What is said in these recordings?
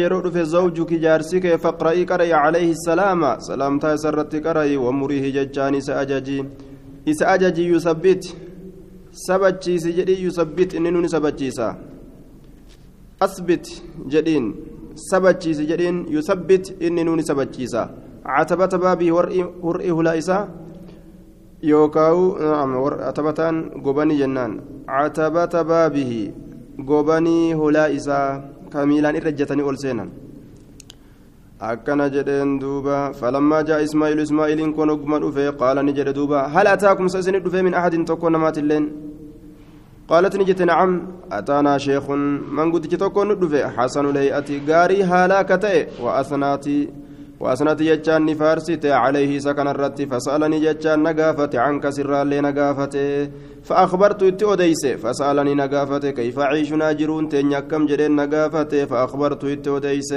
yeroo dhufe zawjuki jaarsi kee faqra'ii qara'i calayhi salaama salaamtaa isarratti qara'i wamurihi jechaan isa ajaji. Isa ajaji yusabbit sabachiisi jedhii yusabbit inni nun sabachiisa. Asbit jedhiin. Sabachiisi jedhiin yusabbit inni nun sabachiisa. Catabata baabii hur'i hula isaa? Yookaawu atabataan gobanii jennaan. Catabata baabihi gobanii hulaa isaa irra ejjatanii ol seenan akkana jedheen duuba falammaa jaa ismaa'ilu ismaa'iiliin kun ogguma dhufe qaala ni jedhe duuba hal ataakum sa isinit dhufe min ahadin tokko namaatilleen قالت نجت نعم أتانا شيخ من قد تكون ندفع حسن الهيئة غاري هالاك وأثناتي وأثناتي جتان نفارسيت عليه سكن الرت فسألني جتان نقافت عنك سرا لي نقافت فأخبرت التوديس فسألني نقافت كيف عيشنا جرون تنيا كم جرين نقافت فأخبرت التوديس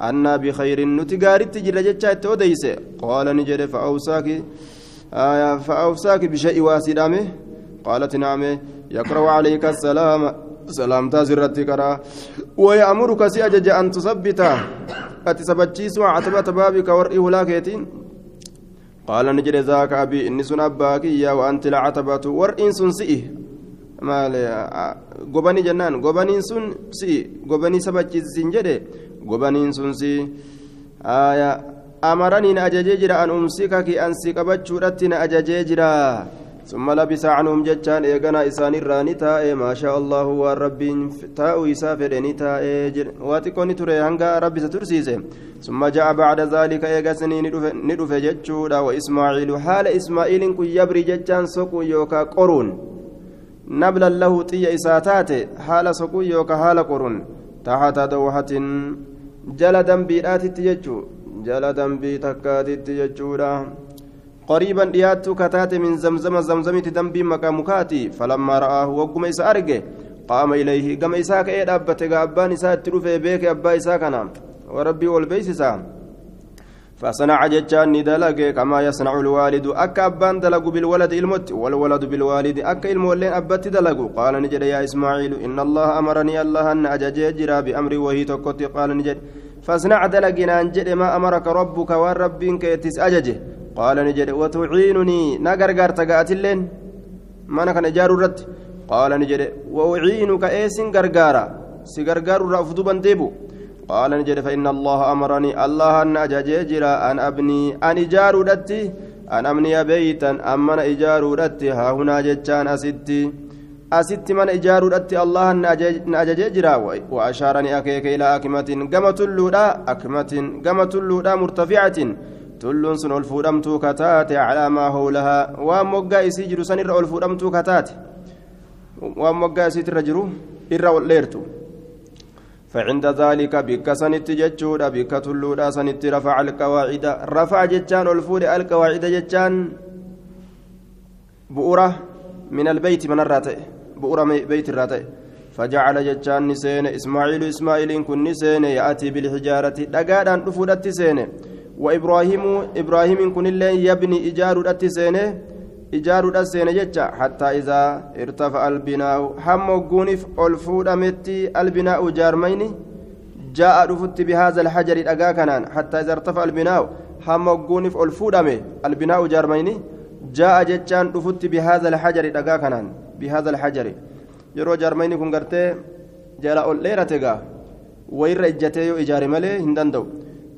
أنا بخير نتقارب تجر جتان التوديس قال نجد فأوساك آية فأوساك بشيء واسدامه؟ قالت نعم يقرأ عليك السلام. سلام تازرت كرا ويأمرك سيأجج أن تثبت أتثبتشيس عتبة بابك ورئي هلاكيتين قال نجد ذاك أبي إني سن أباك يا وأنت العتبة ورئي سنسئه maali gobanii jennaan gobaniin sun si gobanii sabachiisin jedhe gobaniin sun si amaranii na ajajee jira an umsika ki an si qabachuudhatti na ajajee jira ثم لبس عنهم جتان إيغانا إسان الراني تاء ما شاء الله والرب تاء يسافر نتاء واتكون تري هنگا ربي سترسيسه ثم جاء بعد ذلك إيغا سنين ندف جتشودا وإسماعيل حال إسماعيل كن يبري جتان سكو يوكا قرون نبلا له تي إساتات حال سكو يوكا حال قرون تحت دوحة جل دنبيرات تججو جل دنبي تكات تججودا قريبا دياتو كتات من زمزم زمزمت دنبي مكامكاتي فلما رآه وقم إسا أرجه قام إليه قام إساك إيه أبت أبان إساك تروفي بيك أبا إساكنا وربي والبيس إساك فصنع جتان ندلق كما يصنع الوالد أكا أبان دلق بالولد المت والولد بالوالد أكا المولين أبت دلق قال نجد يا إسماعيل إن الله أمرني الله أن أجججرا بأمري وهي تكتي قال نجد فاصنع دلقنا أنجد ما أمرك ربك والربك يتس أججه قال نجد وتعينني. نغرغر تغاتلين ما كان جارو رت قال نجد وأعينك إيسن غرغارا سغرغار رفضو ديبو. قال نجد فإن الله أمرني الله أن أجججرا أن أبني أن إجار رتي أن أبني بيتا أمن إجار رتي ها هنا جتان أستي من إجار رتي الله أن أجججرا وأشارني أكيك إلى أكمة قمة اللولا أكمة قمة اللولا مرتفعة. Tulluun sun ol fuudhamtuu kataate calaa maa hawlahaa. Waan moggaa isii jiru san irra ol fuudhamtuu kataate waan moggaa isiitirra jiru irra ol dheertu. فعند ذلك بك سنت جتشودا بك تلودا سنت رفع القواعد رفع جتان الفول القواعد جتان بؤرة من البيت من الراتئ بؤرة بيت الراتئ فجعل جتان نسين إسماعيل إسماعيل كن نسين يأتي بالحجارة دقادا رفودت سينه وإبراهيم إبراهيم كن الله يبني إجار التسينه إجار التسينه جتة حتى إذا ارتفع البناء. هم قونف ألفود أمتي البناء جارمين جاء رفت بهذا الحجر الأقا كنان حتى إذا ارتفع البناء. هم قونف ألفود أمي البناء جارمين جاء جتان رفت بهذا الحجر الأقا كنان بهذا الحجر. يرو جارمين كن قرتي جالا أوليرتك وير إجتي إجار ملي هندندو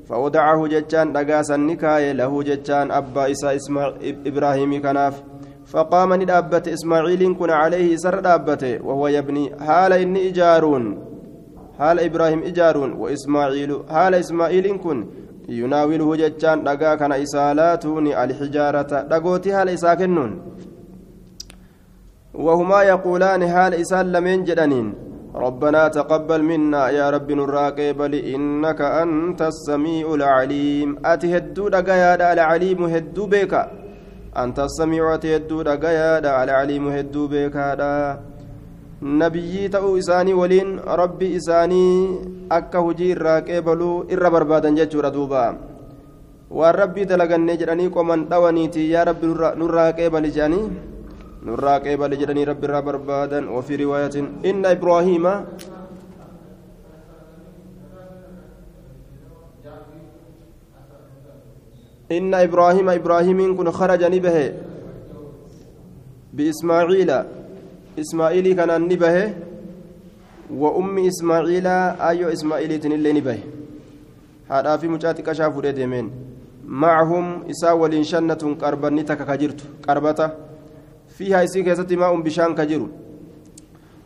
فودعه جتان دقاسا نكاية له جتان أبا إسا إسماع إبراهيم كناف. فقام ندابت إسماعيل كن عليه سر دابته وهو يبني حال إني إجارون. حال إبراهيم إجارون وإسماعيل حال إسماعيل كن يناوله جتان دقا كان إسالاتوني الحجارة. دقوتي حال إساكنون وهما يقولان حال إسال لمن جدنين. ربنا تقبل منا يا رب نراقب إنك أنت السميع العليم أتي هدو دقيا العليم هدو بك أنت السميع أتي هدو دقيا العليم هدو بك ta'uu isaanii waliin rabbi isaanii akka hujii irraa qeebaluu irra barbaadan jechuudha duuba waan rabbii dalagannee jedhanii qoman dhawaniiti yaa rabbi nurraa qeebali jedhanii nurraa qeebale jedhanii rabbi irraa barbaadan wafii riwaayatin inna ibraahiima inna ibraahiima ibraahimiin kun kharaja ni bahe biismaaciila ismaa'ilii kanaan ni bahe wa ummi ismaaciilaa ayyoo ismaa'iliitin illee ni bahe haadhaa fi mucaa xiqqashaa fudhee deemeen macahum isaa waliin shannatun qarbanni takka ka jirtu qarbata فيها إسي كيست ماء بشان كجر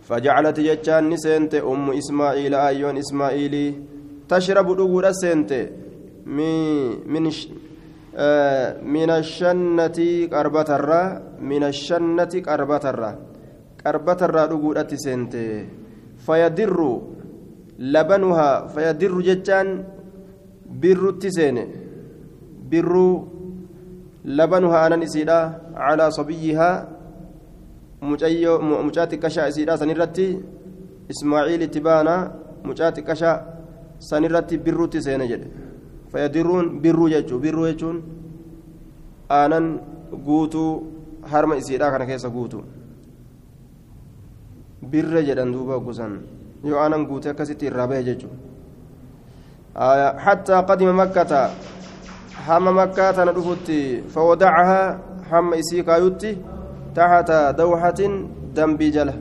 فجعلت جتان نسنت أم إسماعيل أيون إسماعيل تشرب دغور سنت من من من الشنة قربة الرا من الشنة قربة الرا قربة الرا دغورة سنت فيدر لبنها فيدر جتان بر تسين بر لبنها أنا نسيدا على صبيها mucaa xiqqashaa isiidha sanirratti ismaaciil itti baana mucaa xiqqashaa sanirratti birruutti seene jedhe fayyadiruun birruu jechuun birruu jechuun aanan guutuu harma isiidhaa kana keessa guutu birre jedhan duuba gusan yoo aanan guutee akkasitti irraa bahe jechuudha hattaa qadima makkata hamma makkaa tana dhufutti fawadacahaa hamma isii kaayutti تحت دوحة دنبي جلة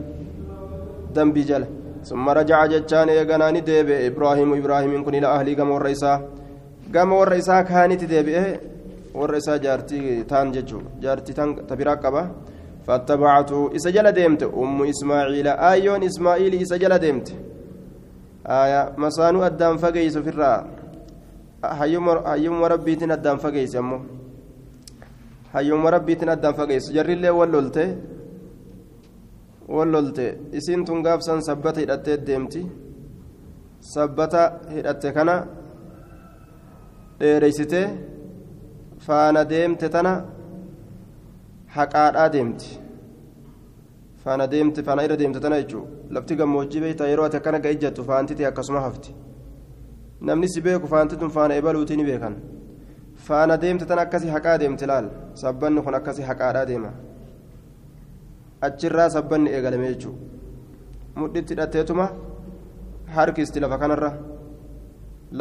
دنبي جلة. ثم رجع جتان يغناني ديبي. إبراهيم إبراهيم كن إلى أهلي قام والرئيسا قام والرئيسا كانت ديبي والرئيسا جارتي تان ججو جارتي تان تبرا قبا فاتبعته. إسجل ديمت. أم إسماعيل. آيون إسماعيل إسجل ديمت. آية. مسانو أدام فقيس في الرا. هيوم ربيتنا أدام فقيس أمو hayyuma rabbiitiin addaan fageessu. Jarrillee wal lolte wal lolte. Isiin tun gaafsan sabbata hidhattee deemti. Sabbata hidhatte kana dheereysitee faana deemte tana haqaadhaa deemti. Faana deemte faana irra deemte tana jechuu lafti gammoojjii beeyta yeroo ati akkana ga ijjattu faantiti akkasuma hafti. Namni si beeku faanti tun faana ebaluutii ni beekan faana deemte tan akkasii haqaa deemte laal sabbanni kun akkasii haqaadhaa deema achirraa sabbanni eegalame jechuu mudhitti hidhatteetuma harkisti lafa kanarra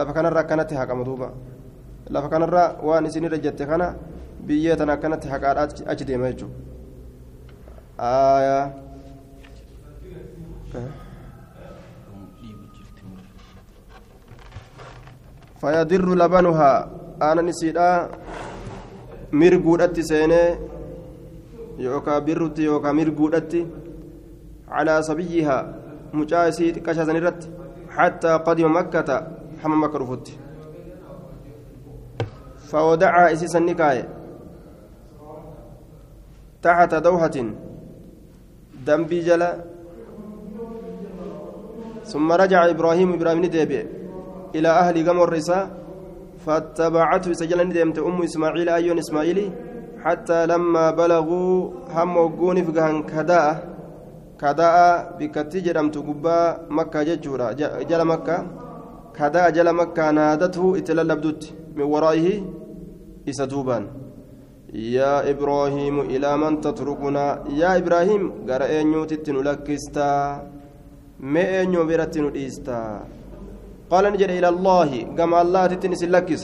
lafa kanarra akkanatti haqama duuba lafa kanarra waan isin irra jette kana biyyee tan akkanatti haqaadhaa achi deema jechuu aayaa فيضر لبنها aanan isiidha mirguudhatti seenee yookaan birrutti yookaan mirguudhatti calaa sabiyyihaa mucaa isii xiqqashaa sanirratti حتى قدم مكة حمى مكة رفت فودعها إسيسا النكاية تحت دوحة دنبي جلا ثم رجع إبراهيم إبراهيم ندبي إلى أهل قمر الرساء فاتبعته سجلني ديمت أم إسماعيل أيون إسماعيلي؟ حتى لما بلغوا هم وقون فقهن كداء كداء بكتي جرمت قبا مكة ججورا جل مكة. كداء جل مكة نادته اتللبدت من ورائه إسدوبان يا إبراهيم إلى من تتركنا؟ يا إبراهيم قال أنيو تتنلكستا ما أنيو برتنو إيستا قال نجد إلى الله كما الله تتنس لكس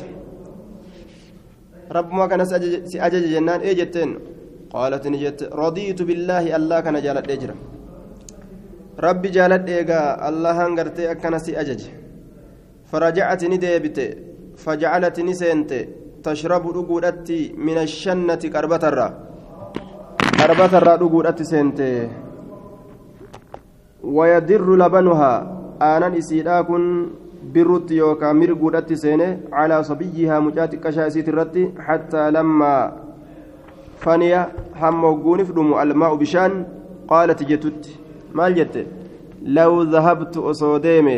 رب ما كان سأجج جنان إيجتين قالت نجت رضيت بالله الله كان جالت إجرا. ربي جالت إيجا الله هنغرتي أكنا سأجج. فرجعت نديبت فجعلت نسنت تشرب رقودتي من الشنة كربة الرا كربة الرا رقودتي سنت. ويدر لبنها آنان إسيدا كن birrutti yookaan mirguudhatti seene calaa sabiyyihaa mucaa xiqqashaa isiit irratti hattaa lammaa faniya hamma hogguunif dhumu almaa'u bishaan qaalati jettutti maal jette law dhahabtu osoo deeme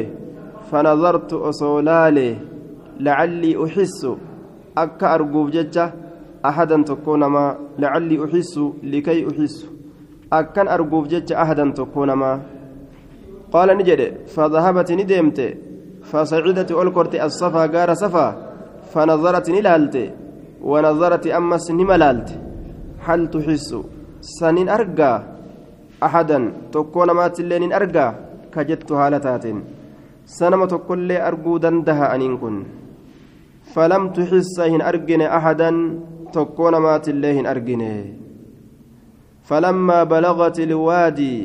fanazartu osoo laale lacallii uxissu akka arguuf jecha ahadan tokkoo namaa lacallii uxissu likay uxissu akkan arguuf jecha ahadan tokkoo namaa qaala ni jedhe fadhahabati ni deemte فصعدت ألقرت الصفا قار صفا فنظرت نلالت ونظرت أمس نملالت. هل تحس سنين أرقى؟ أحدا تكون مات اللين أرقى كجدت هالتات سنما تقول لي أرقو دندها أنين فلم تحس هن أرجن أحدا تكون مات الله هن أرجن فلما بلغت الوادي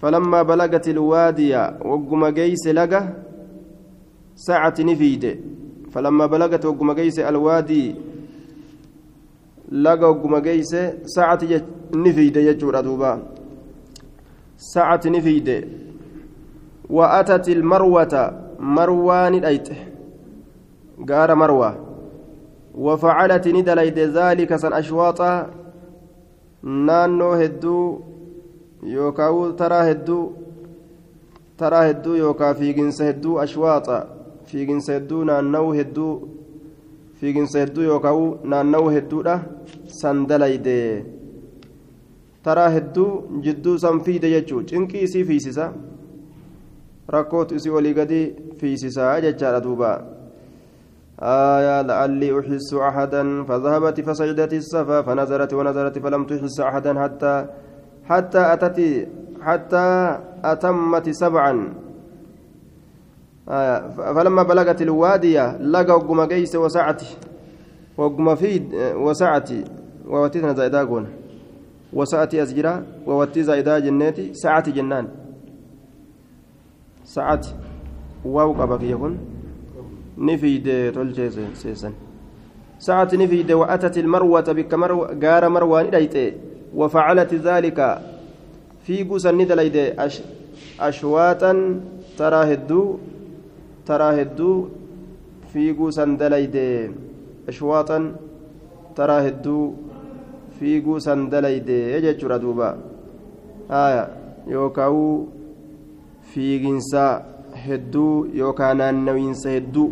فلما بلغت الوادي وقم جيس لقى ساعة نفيد. فلما بلغت وقم جيس الوادي لقى وقم جيس ساعة نفيد يجور دوبا. ساعة نفيد. وأتت المروة مروان الأيت. قار مروة وفعلت ندليد ذلك سن أشواطا نانو هدو yookaan taraa hedduu taraa hedduu yookaan fiiginsa hedduu ashwaaxa fiiginsa hedduu naanna'uu hedduu fiiginsa hedduu yookaan naanna'uu hedduudha san dalayde taraa hedduu jidduu san fiide jechuun cinqii isii fiisisa rakkootu isii olii gadi fiisisaa jechaadha duuba. آية لعلي أحس أحدا فذهبت فسجدت الصفا فنزلت ونزلت فلم تحس أحدا حتى حتى أتت حتى أتمت سبعا آه فلما بلغت الوادية لقى وقم قيس وسعتي وقم فيد وسعتي ووتيتنا زايدا قون. وسعتي أزجرا ووتي زايدا جناتي سعتي جنان. سعتي واو قبك يكون. نفيد تلجي سيسن. سعتي نفيد وأتت المروة بك مرو قار مروان إليتي وفعلت ذلك في قوسن دليد أش أشواتا ترى هدو ترى هدو في قوسن دليد أشواتا ترى هدو في قوسن دليد يجتر دوبا آية يوكاو في جنسا هدو يوكا نانوينس هدو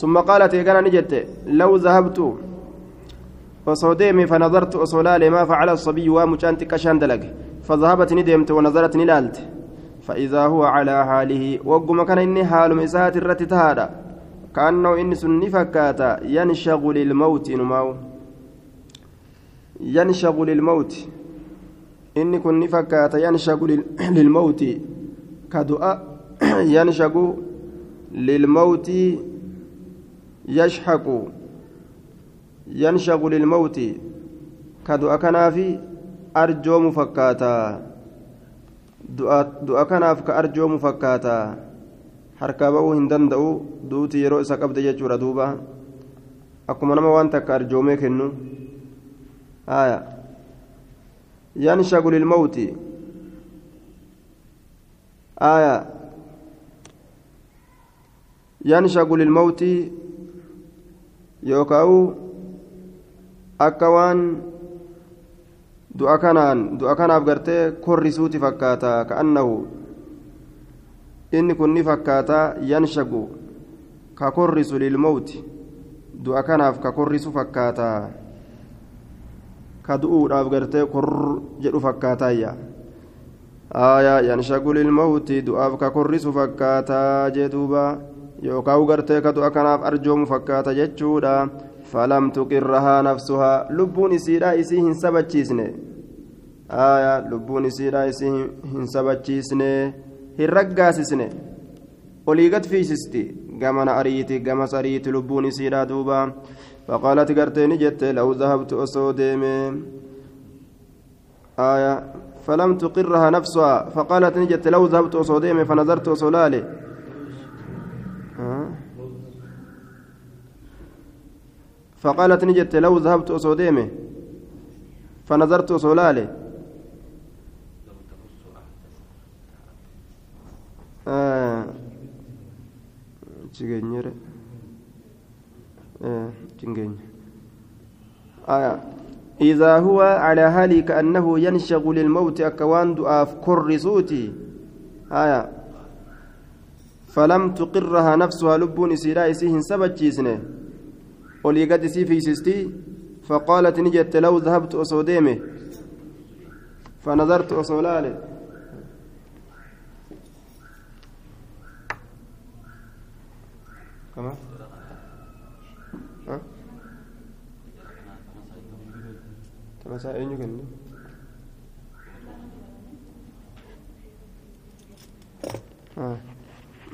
ثم قالت يا نجت لو ذهبت osoo deeme fanazartu osoo laale maa facala asabiyu waa mucaan xiqqashaan dalage. فذهبت ندمت ونظرت نلالت فإذا هو على حاله وقم كان إني حال مسات الرت تهادا. كأنه إني سني ينشغل الموت نماو. ينشغل الموت إني كن فكاتا ينشغل للموت. كدعاء ينشغل للموت. يشحق. ينشغل الموت كدعاء كنافي arjoomu fakkaata du'a kanaaf ka arjoomu fakkaata. Harkaa ba'uu hin danda'u duuti yeroo isa qabde jechuudha duuba. Akkuma nama waan takka arjoomee kennu. Haya yanshagul ilmawti haya yanshagul ilmawti yookaan akka waan du'a kanaan du'a kanaaf gartee korrisuuti fakkaata ka'annahu inni kun ni fakkaata yanshagu ka korrisu lilmawti du'a kanaaf ka korrisu fakkaata ka du'uudhaaf gartee korr jedhu fakkaataayya aayaa yanshagu lilmawti du'aaf ka korrisu fakkaata jedhuuba yookaan gartee ka du'a kanaaf arjoomu fakkaata jechuudha. فلم تقرها نفسها. لبون سيرا إسي هن سبتشيسني آية لبون سيرا إسي هن سبتشيسني هن رقاسسني وليقت في سستي قمنا أريتي قمس أريتي لبون سيرا دوبا. فقالت قرتيني جت لو ذهبت أسوديمي آية فلم تقرها نفسها. فقالت نجت لو ذهبت أسوديمي فنظرت أسولالي فقالت نجت لو ذهبت أصوديمه فنظرت أصولالي آه آه آه إذا هو على حالي كأنه ينشغل الموت أكوان دعاف كرسوتي آية فلم تقرها نفسها لبون إسيرا إسيهن سبتشيسنه olii gad isii fiisistii فقالت نجت لو ذهبت أصوديمه فنظرت أصولالي. كما؟ ها؟ يكن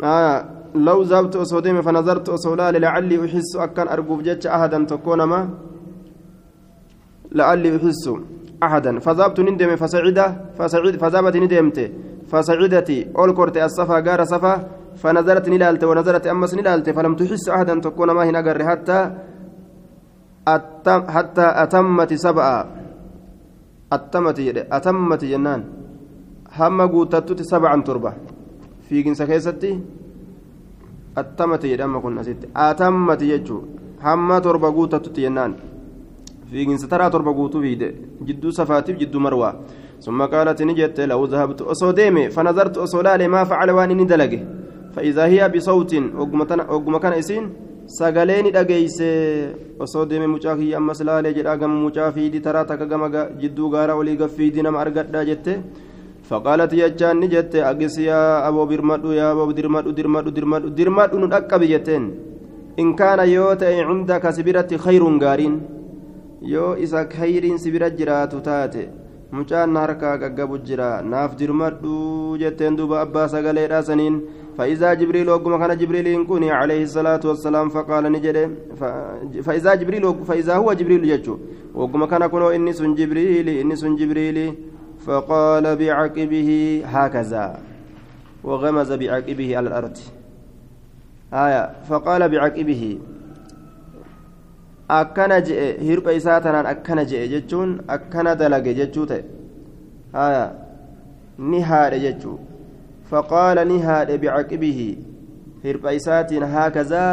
آه. لو ذهبت أصوديم فنظرت أصولا لعلي أحس أكن أرجوف جتش أحدا تكون ما لعلي أحس أحدا. فذهبت ندم فسعد فسعد فذهبت ندمت فسعدتي أول كرت الصفا جار صفا فنظرت نلالت ونظرت أمس نلالت فلم تحس أحدا تكون ما هنا حتى أتم حتى أتمت سبعة. أتمت أتمت جنان. هم قوتت سبعا تربة. في جنس كيستي attamati jedhama kun asitti. Atammati jechuun hamma torba guutattutti jennaan. Fiiginsa taraa torba guutuu fiide. Jidduu safaatiif jidduu marwaa. Summa qaalati ni jette lahu zahabtu osoo deeme fanazartu osoo laale maa facala waan inni dalage? Fa'iidaa hiya bisawtiin ogguma kana isiin sagalee ni dhageeyse osoo deeme mucaa kiyya ammas laale jedhaa gama mucaa fiidi taraa takka gama jidduu gaaraa olii gaffiidi nama argadhaa jette. فقالت يجان نجت أقس يا أبو برمدو يا أبو درمدو درمدو درمدو درمدو ندقب جتين. إن كان يوتي عندك سبرة خير غارين. يو إذا خير سبرة جرات تاتي mucaan harkaa gaggabu jira naaf dirmadhu jetteen duuba abbaa sagaleedha saniin فإذا جبريل وقم كان جبريل ينكوني عليه الصلاة والسلام فقال نجد. فإذا جبريل فإذا هو جبريل يجو وقم كان كنو إني سن جبريل إني سن جبريل. فقال بعقبه هكذا وغمز بعقبه على الأرض آية فقال بعقبه je'e jechuun akkana dalage jechuu ta'e haya ni haadhe jechuu faqaala ni haadhe bicaqibihi hirpha isaatiin haakazaa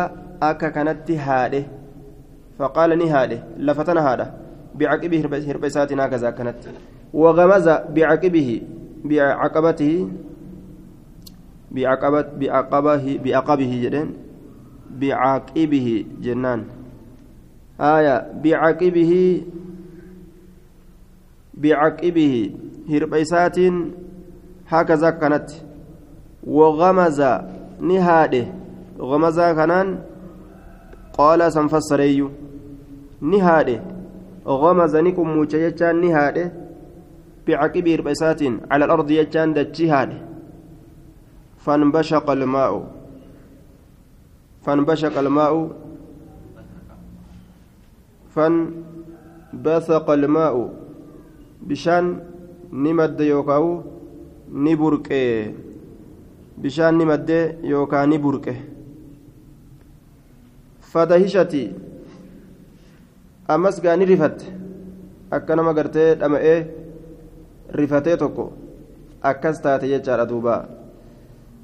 akka kanatti haadhe faqaala ni haadhe lafa tana haadha bicaqibihi hirpha isaatiin haakazaa akkanatti wagamaza bicaqibihi bicaqabatihi biaqabihi jedheen bicaqibihi jennaan آية بعقبه بعقبه هربيسات هكذا كانت. وغمز نهاده. غمز كنان قال سنفسري نهاده. غمز نكم موجيتان نهاده. بعقب هربيسات على الأرض يجان دجهاده فانبشق الماء. فانبشق الماء. فانبثق الماء. بشان نمد يوكاو نبرك بشان نمد يوكا نبرك فدهشتي. ni rifatte akka nama gartee dhama'ee rifatee tokko akkas taate jechaadha duuba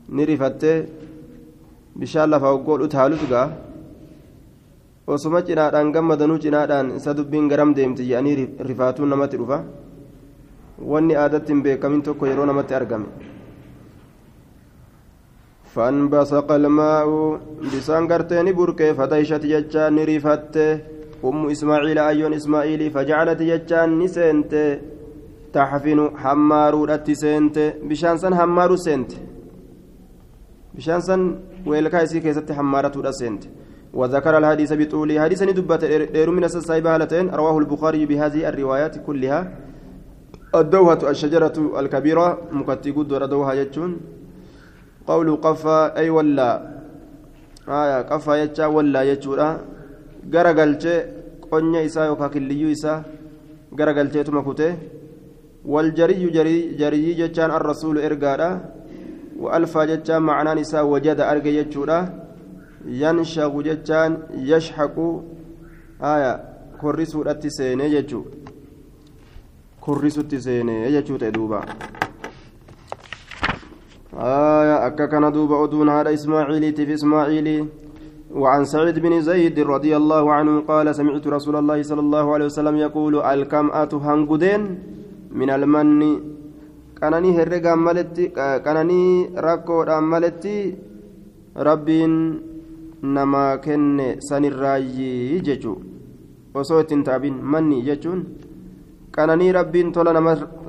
ni rifattee bishaan lafaa waggoodhu taalutu gaa osuma cinaadhaan gammadanuu cinaadhaan isa dubbiin garam deemti jedhanii rifaatuun namatti dhufa wanni aadatti hin beekamin tokko yeroo namatti argame فانبثق الماء بسان قرتين بركة فديشت جتان رفت أم إسماعيل أيون إسماعيل فجعلت جتان نسنت تحفن حمارو سنت بشان سن حمارو سنت بشان سن ويلكا يسي كيست حمارة سنت وذكر الحديث بطوله حديث ندبت دير من السايبة هالتين رواه البخاري بهذه الروايات كلها الدوهة الشجرة الكبيرة مكتي قد دوها يجون قول قفا أي ولا آية قفا يجا ولا يجورا غرغلچه قنيا إسا يوكا كليو إسا غرغلچه تمكوته والجري جري جتان الرسول إرغادا وألفا جتان معنى نساء وجد أرغي يجورا yanshagu jechaan yashhaqu haya korrisuudhatti seenee jechuu korrisutti seenee jechuu ta'e duuba haya akka kana duuba oduun haadha ismaaciiliitiif ismaaciilii وعن سعيد بن زيد رضي الله عنه قال سمعت رسول الله صلى الله عليه وسلم يقول الكمأة هنجدين min almanni qananii herregaan maletti qananii rakkoodhaan maletti rabbiin namaa kenne sanirraayyii jechuu osoo ittiin taabin manni jechuun qananii rabbiin tola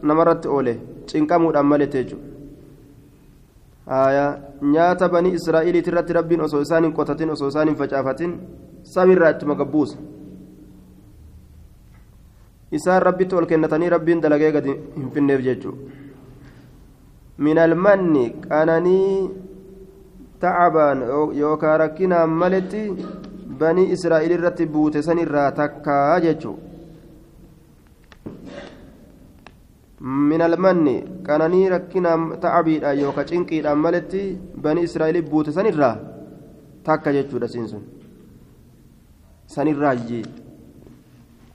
namarratti oole cinqamuudhaan malete jechuudha nyaata banii israa'iliitirratti rabbiin osoo isaan hin qotatin osoo isaan hin facaafatin samirraa ittuma. Isaan rabbitti ol kennatanii rabbiin dalagee gadi hin finneef jechuudha. Minal manni qananii tacabaan yookaan rakkinaan maletti banii israa'il irratti buute sanirraa takkaa jechuu min almanni qananii rakkinaan tacabiidhaan yookaan cinqiidhaan maletti banii israa'il buute sanirraa takka jechuudha siin sun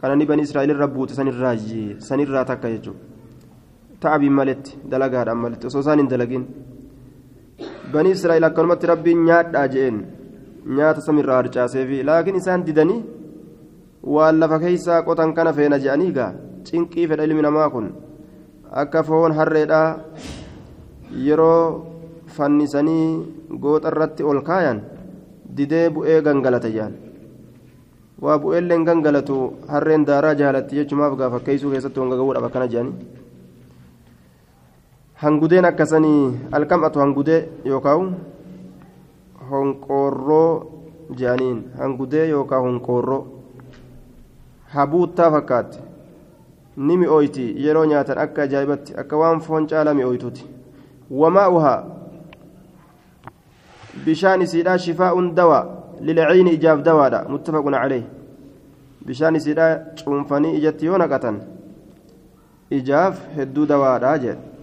sanirraayyee qananii banii israa'il irra buute sanirraayyee sanirraa takka jechuudha tacabiin maletti dalagaadhaan maletti osoo isaan hin dalagin banii israa'il akkanumatti rabbiin nyaadhaa je'een nyaata samirraa harcaaseefi laakiin isaan didanii waan lafa keeysaa qotan kana feena je'anii gaa cinqii fedha ilmi namaa kun akka foon harreedhaa yeroo fannisanii gooxa irratti ol kaayan didee bu'ee gangalata jedhan waa bu'eelleen gangalatu harreen daaraa jaalatti jechumaaf gaa fakkeeysuu keessatti wanga ga'uudhaaf akkana jedhanii hangudeen akkasanii alkam'atu hangudee yookaan honqoorroo jedhaniin hangudee yookaan honqoorroo habuuttaa fakkaatti ni mi'ooyti yeroo nyaatan akka ajaa'ibatti akka waan foon caalaa mi'ooytuuti wamaa'uhaa bishaan isiidhaa shifaa'uun dawaa ijaaf dawaadha muttafaqun calee bishaan isiidhaa cuunfanii ijatti yoo naqatan ijaaf hedduu dawaadha jedhe